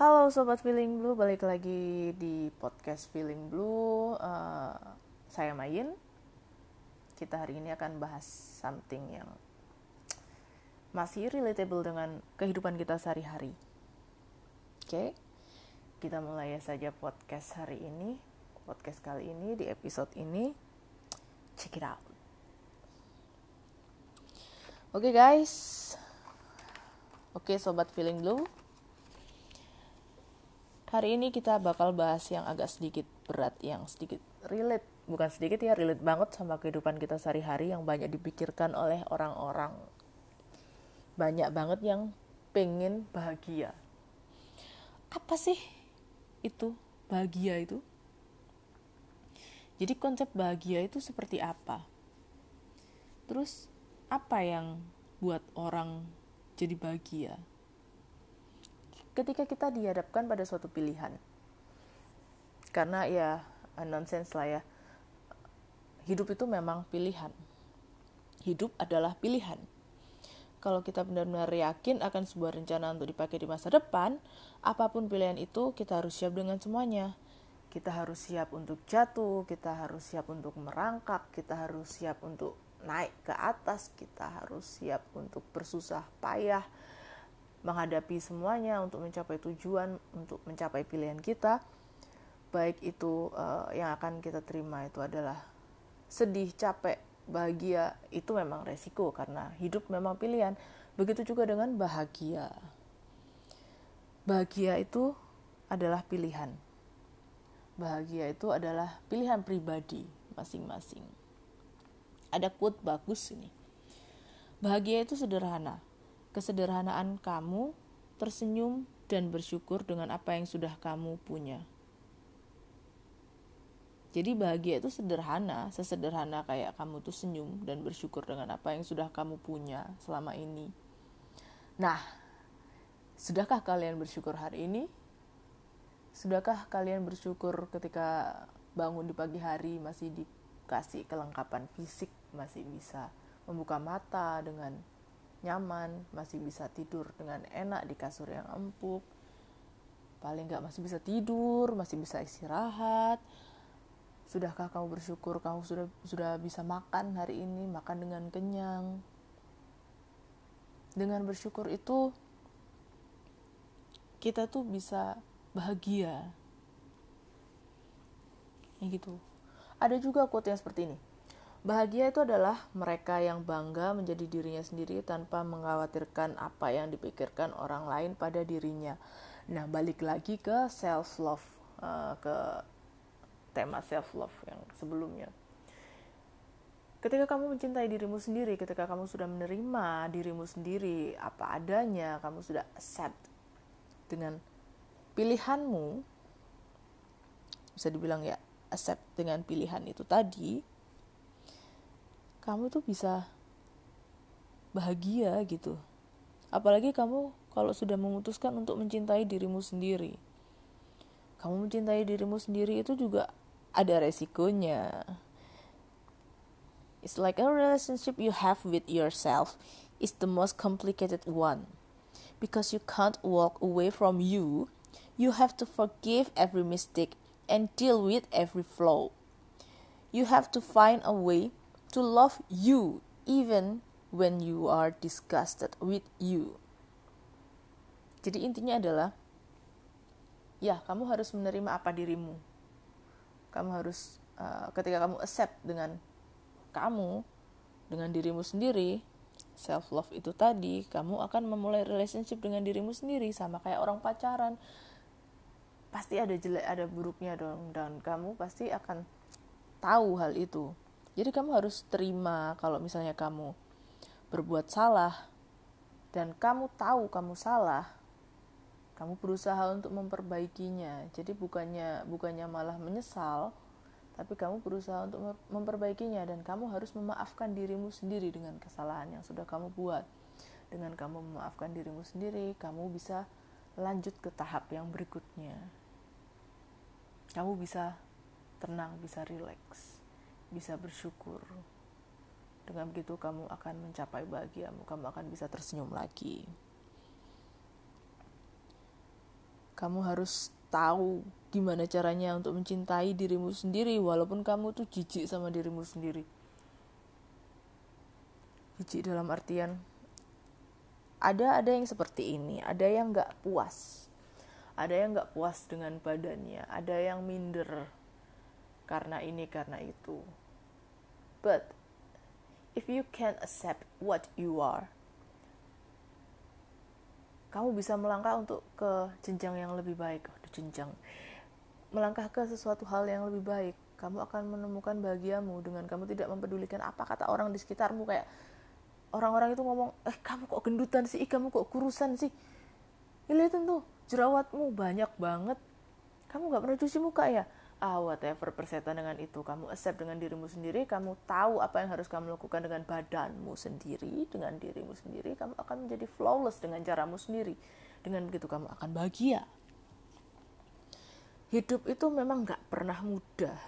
Halo Sobat Feeling Blue, balik lagi di podcast Feeling Blue. Uh, saya Mayin. Kita hari ini akan bahas something yang masih relatable dengan kehidupan kita sehari-hari. Oke, okay? kita mulai saja podcast hari ini. Podcast kali ini di episode ini, check it out. Oke okay guys, oke okay, Sobat Feeling Blue Hari ini kita bakal bahas yang agak sedikit berat, yang sedikit relate, bukan sedikit ya, relate banget sama kehidupan kita sehari-hari yang banyak dipikirkan oleh orang-orang. Banyak banget yang pengen bahagia. Apa sih itu bahagia itu? Jadi konsep bahagia itu seperti apa? Terus apa yang buat orang jadi bahagia? Ketika kita dihadapkan pada suatu pilihan. Karena ya nonsense lah ya. Hidup itu memang pilihan. Hidup adalah pilihan. Kalau kita benar-benar yakin akan sebuah rencana untuk dipakai di masa depan, apa pun pilihan itu kita harus siap dengan semuanya. Kita harus siap untuk jatuh, kita harus siap untuk merangkak, kita harus siap untuk naik ke atas, kita harus siap untuk bersusah payah, menghadapi semuanya untuk mencapai tujuan, untuk mencapai pilihan kita, baik itu uh, yang akan kita terima itu adalah sedih, capek, bahagia, itu memang resiko karena hidup memang pilihan. Begitu juga dengan bahagia. Bahagia itu adalah pilihan. Bahagia itu adalah pilihan pribadi masing-masing. Ada quote bagus ini. Bahagia itu sederhana, kesederhanaan kamu, tersenyum, dan bersyukur dengan apa yang sudah kamu punya. Jadi bahagia itu sederhana, sesederhana kayak kamu tuh senyum dan bersyukur dengan apa yang sudah kamu punya selama ini. Nah, sudahkah kalian bersyukur hari ini? Sudahkah kalian bersyukur ketika bangun di pagi hari masih dikasih kelengkapan fisik, masih bisa membuka mata dengan nyaman, masih bisa tidur dengan enak di kasur yang empuk. Paling nggak masih bisa tidur, masih bisa istirahat. Sudahkah kamu bersyukur kamu sudah sudah bisa makan hari ini, makan dengan kenyang? Dengan bersyukur itu kita tuh bisa bahagia. Ya gitu. Ada juga quote yang seperti ini Bahagia itu adalah mereka yang bangga menjadi dirinya sendiri tanpa mengkhawatirkan apa yang dipikirkan orang lain pada dirinya. Nah, balik lagi ke self love, uh, ke tema self love yang sebelumnya. Ketika kamu mencintai dirimu sendiri, ketika kamu sudah menerima dirimu sendiri apa adanya, kamu sudah accept dengan pilihanmu, bisa dibilang ya accept dengan pilihan itu tadi, kamu tuh bisa bahagia gitu. Apalagi kamu kalau sudah memutuskan untuk mencintai dirimu sendiri. Kamu mencintai dirimu sendiri itu juga ada resikonya. It's like a relationship you have with yourself is the most complicated one. Because you can't walk away from you, you have to forgive every mistake and deal with every flaw. You have to find a way to love you even when you are disgusted with you. Jadi intinya adalah ya kamu harus menerima apa dirimu. Kamu harus uh, ketika kamu accept dengan kamu dengan dirimu sendiri, self love itu tadi, kamu akan memulai relationship dengan dirimu sendiri sama kayak orang pacaran. Pasti ada jelek, ada buruknya dong dan kamu pasti akan tahu hal itu jadi kamu harus terima kalau misalnya kamu berbuat salah dan kamu tahu kamu salah, kamu berusaha untuk memperbaikinya. Jadi bukannya bukannya malah menyesal, tapi kamu berusaha untuk memperbaikinya dan kamu harus memaafkan dirimu sendiri dengan kesalahan yang sudah kamu buat. Dengan kamu memaafkan dirimu sendiri, kamu bisa lanjut ke tahap yang berikutnya. Kamu bisa tenang, bisa rileks bisa bersyukur. Dengan begitu kamu akan mencapai bahagiamu, kamu akan bisa tersenyum lagi. kamu harus tahu gimana caranya untuk mencintai dirimu sendiri walaupun kamu tuh jijik sama dirimu sendiri jijik dalam artian ada ada yang seperti ini ada yang nggak puas ada yang nggak puas dengan badannya ada yang minder karena ini karena itu but if you can accept what you are kamu bisa melangkah untuk ke jenjang yang lebih baik. Aduh, jenjang. Melangkah ke sesuatu hal yang lebih baik kamu akan menemukan bahagiamu dengan kamu tidak mempedulikan apa kata orang di sekitarmu. Kayak orang-orang itu ngomong eh kamu kok gendutan sih? Kamu kok kurusan sih? Ya, lihat tuh jerawatmu banyak banget. Kamu nggak pernah cuci muka ya ah whatever persetan dengan itu. Kamu accept dengan dirimu sendiri kamu tahu apa yang harus kamu lakukan dengan badanmu sendiri dengan dirimu sendiri kamu akan menjadi flawless dengan caramu sendiri. Dengan begitu kamu akan bahagia. Hidup itu memang nggak pernah mudah.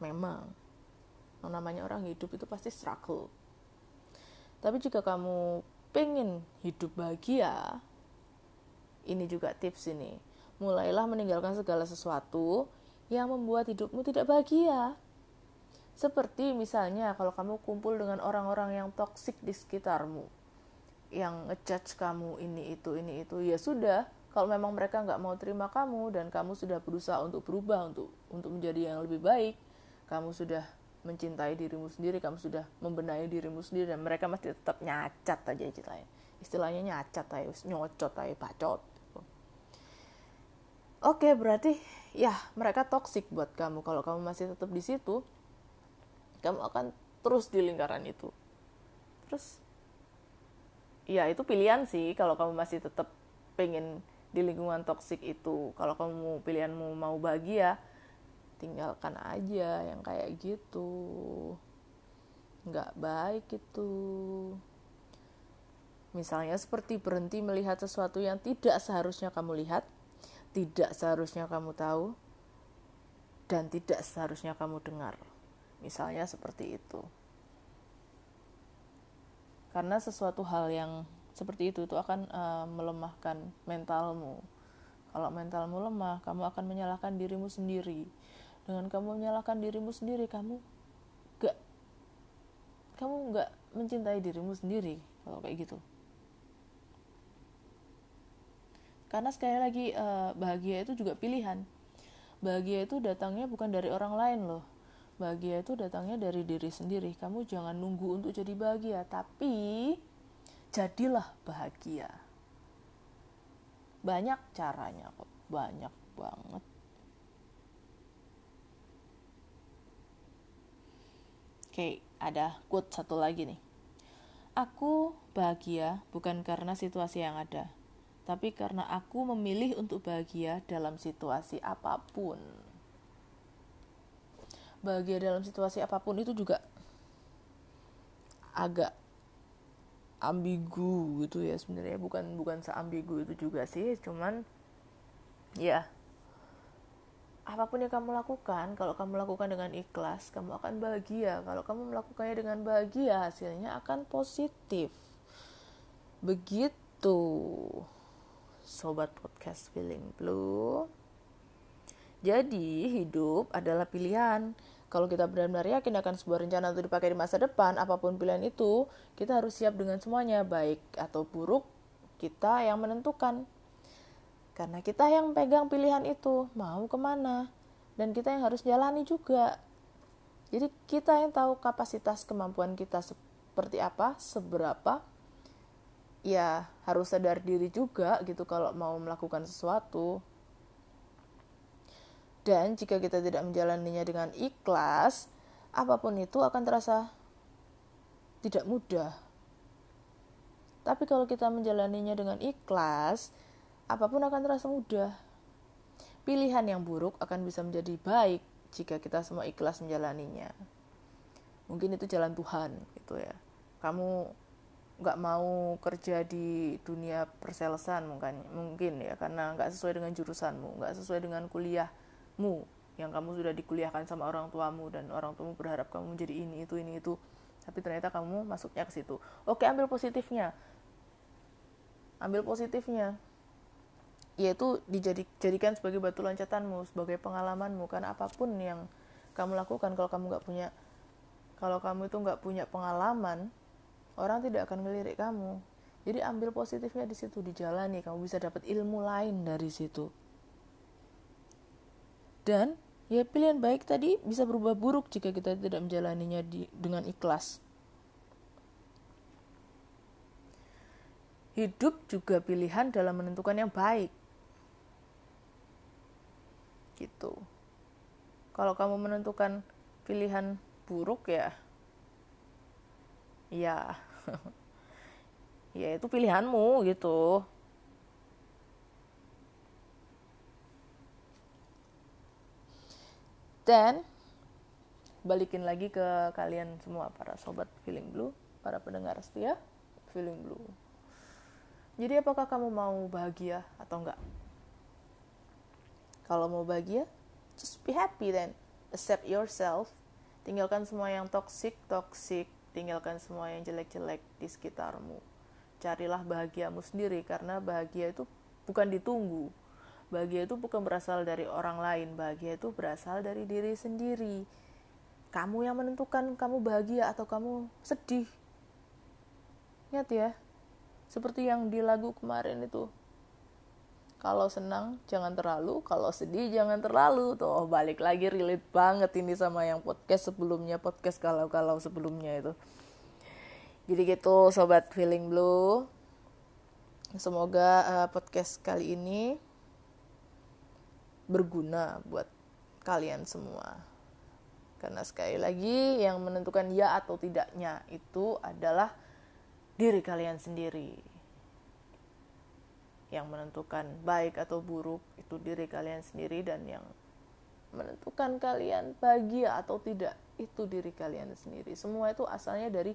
Memang. Yang namanya orang hidup itu pasti struggle. Tapi jika kamu pengen hidup bahagia ini juga tips ini. Mulailah meninggalkan segala sesuatu yang membuat hidupmu tidak bahagia. Seperti misalnya kalau kamu kumpul dengan orang-orang yang toksik di sekitarmu yang ngejudge kamu ini itu ini itu ya sudah kalau memang mereka nggak mau terima kamu dan kamu sudah berusaha untuk berubah untuk untuk menjadi yang lebih baik kamu sudah mencintai dirimu sendiri kamu sudah membenahi dirimu sendiri dan mereka masih tetap nyacat aja istilahnya. Istilahnya nyacat aja nyocot aja bacot. Oke berarti ya mereka toksik buat kamu. Kalau kamu masih tetap di situ kamu akan terus di lingkaran itu. Terus ya itu pilihan sih. Kalau kamu masih tetap pengen di lingkungan toksik itu kalau kamu pilihanmu mau bahagia tinggalkan aja yang kayak gitu. Nggak baik itu. Misalnya seperti berhenti melihat sesuatu yang tidak seharusnya kamu lihat tidak seharusnya kamu tahu dan tidak seharusnya kamu dengar. Misalnya seperti itu. Karena sesuatu hal yang seperti itu itu akan uh, melemahkan mentalmu. Kalau mentalmu lemah kamu akan menyalahkan dirimu sendiri. Dengan kamu menyalahkan dirimu sendiri kamu gak kamu gak mencintai dirimu sendiri kalau kayak gitu karena sekali lagi uh, bahagia itu juga pilihan bahagia itu datangnya bukan dari orang lain loh bahagia itu datangnya dari diri sendiri kamu jangan nunggu untuk jadi bahagia tapi jadilah bahagia. Banyak caranya kok, banyak banget. Oke, ada quote satu lagi nih. Aku bahagia bukan karena situasi yang ada, tapi karena aku memilih untuk bahagia dalam situasi apa pun. Bahagia dalam situasi apa pun itu juga agak ambigu gitu ya sebenarnya. Bukan bukan seambigu itu juga sih cuman ya apa pun yang kamu lakukan kalau kamu lakukan dengan ikhlas kamu akan bahagia. Kalau kamu melakukannya dengan bahagia hasilnya akan positif. Begitu sobat podcast feeling blue jadi hidup adalah pilihan kalau kita benar-benar yakin akan sebuah rencana untuk dipakai di masa depan, apa pun pilihan itu, kita harus siap dengan semuanya, baik atau buruk, kita yang menentukan. Karena kita yang pegang pilihan itu, mau ke mana, dan kita yang harus jalani juga. Jadi kita yang tahu kapasitas kemampuan kita seperti apa, seberapa, ya harus sadar diri juga gitu kalau mau melakukan sesuatu. Dan jika kita tidak menjalaninya dengan ikhlas, apa pun itu akan terasa tidak mudah. Tapi kalau kita menjalaninya dengan ikhlas, apa pun akan terasa mudah. Pilihan yang buruk akan bisa menjadi baik jika kita semua ikhlas menjalaninya. Mungkin itu jalan Tuhan gitu ya. Kamu nggak mau kerja di dunia perselesan mungkin mungkin ya karena nggak sesuai dengan jurusanmu nggak sesuai dengan kuliah mu yang kamu sudah dikuliahkan sama orang tuamu dan orang tuamu berharap kamu menjadi ini itu ini itu. Tapi ternyata kamu masuknya ke situ. Oke ambil positifnya. Ambil positifnya. Yaitu dijadikan sebagai batu loncatanmu sebagai pengalamanmu. Karena apa pun yang kamu lakukan kalau kamu nggak punya kalau kamu itu nggak punya pengalaman orang tidak akan ngelirik kamu. Jadi ambil positifnya di situ dijalani. Kamu bisa dapat ilmu lain dari situ. Dan ya pilihan baik tadi bisa berubah buruk jika kita tidak menjalaninya di, dengan ikhlas. Hidup juga pilihan dalam menentukan yang baik. Gitu. Kalau kamu menentukan pilihan buruk ya ya ya itu pilihanmu gitu dan balikin lagi ke kalian semua para sobat feeling blue para pendengar setia feeling blue jadi apakah kamu mau bahagia atau enggak kalau mau bahagia, just be happy then. Accept yourself. Tinggalkan semua yang toxic, toxic. Tinggalkan semua yang jelek-jelek di sekitarmu. Carilah bahagiamu sendiri karena bahagia itu bukan ditunggu. Bahagia itu bukan berasal dari orang lain. Bahagia itu berasal dari diri sendiri. Kamu yang menentukan kamu bahagia atau kamu sedih. Ingat ya, seperti yang di lagu kemarin itu kalau senang jangan terlalu, kalau sedih jangan terlalu. Tuh balik lagi relate banget ini sama yang podcast sebelumnya, podcast kalau-kalau sebelumnya itu. Jadi gitu sobat feeling blue. Semoga uh, podcast kali ini berguna buat kalian semua. Karena sekali lagi yang menentukan ya atau tidaknya itu adalah diri kalian sendiri yang menentukan baik atau buruk itu diri kalian sendiri dan yang menentukan kalian bahagia atau tidak itu diri kalian sendiri. Semua itu asalnya dari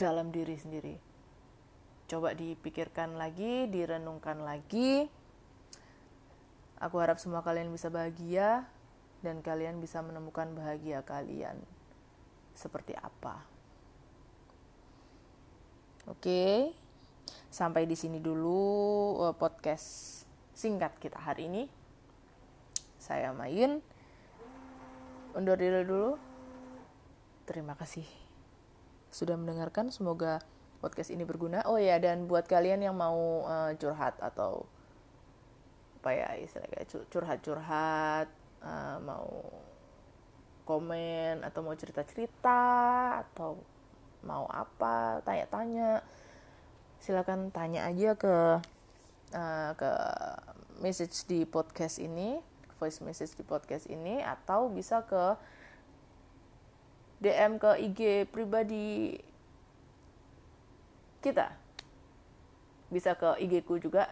dalam diri sendiri. Coba dipikirkan lagi, direnungkan lagi. Aku harap semua kalian bisa bahagia dan kalian bisa menemukan bahagia kalian seperti apa. Oke. Okay sampai di sini dulu uh, podcast singkat kita hari ini. Saya Mayin. Undur diri dulu. Terima kasih sudah mendengarkan. Semoga podcast ini berguna. Oh ya, dan buat kalian yang mau uh, curhat atau apa ya istilahnya curhat-curhat, uh, mau komen atau mau cerita-cerita atau mau apa, tanya-tanya silakan tanya aja ke uh, ke message di podcast ini voice message di podcast ini atau bisa ke DM ke IG pribadi kita. Bisa ke IG ku juga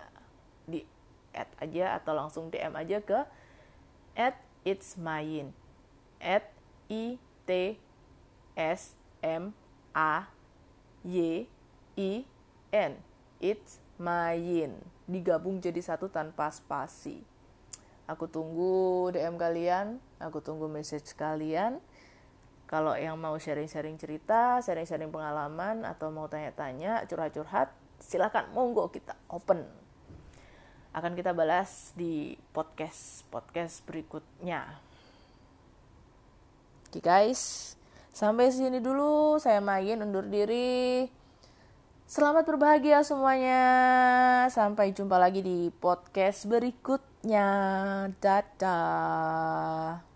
di add aja atau langsung DM aja ke at it's mayin at i t s m a y i N. It's mayin. Digabung jadi satu tanpa spasi. Aku tunggu DM kalian, aku tunggu message kalian. Kalau yang mau sharing-sharing cerita, sharing-sharing pengalaman, atau mau tanya-tanya, curhat-curhat, silakan monggo kita open. Akan kita balas di podcast podcast berikutnya. Oke okay guys, sampai sini dulu. Saya main undur diri. Selamat berbahagia semuanya. Sampai jumpa lagi di podcast berikutnya. Dadah.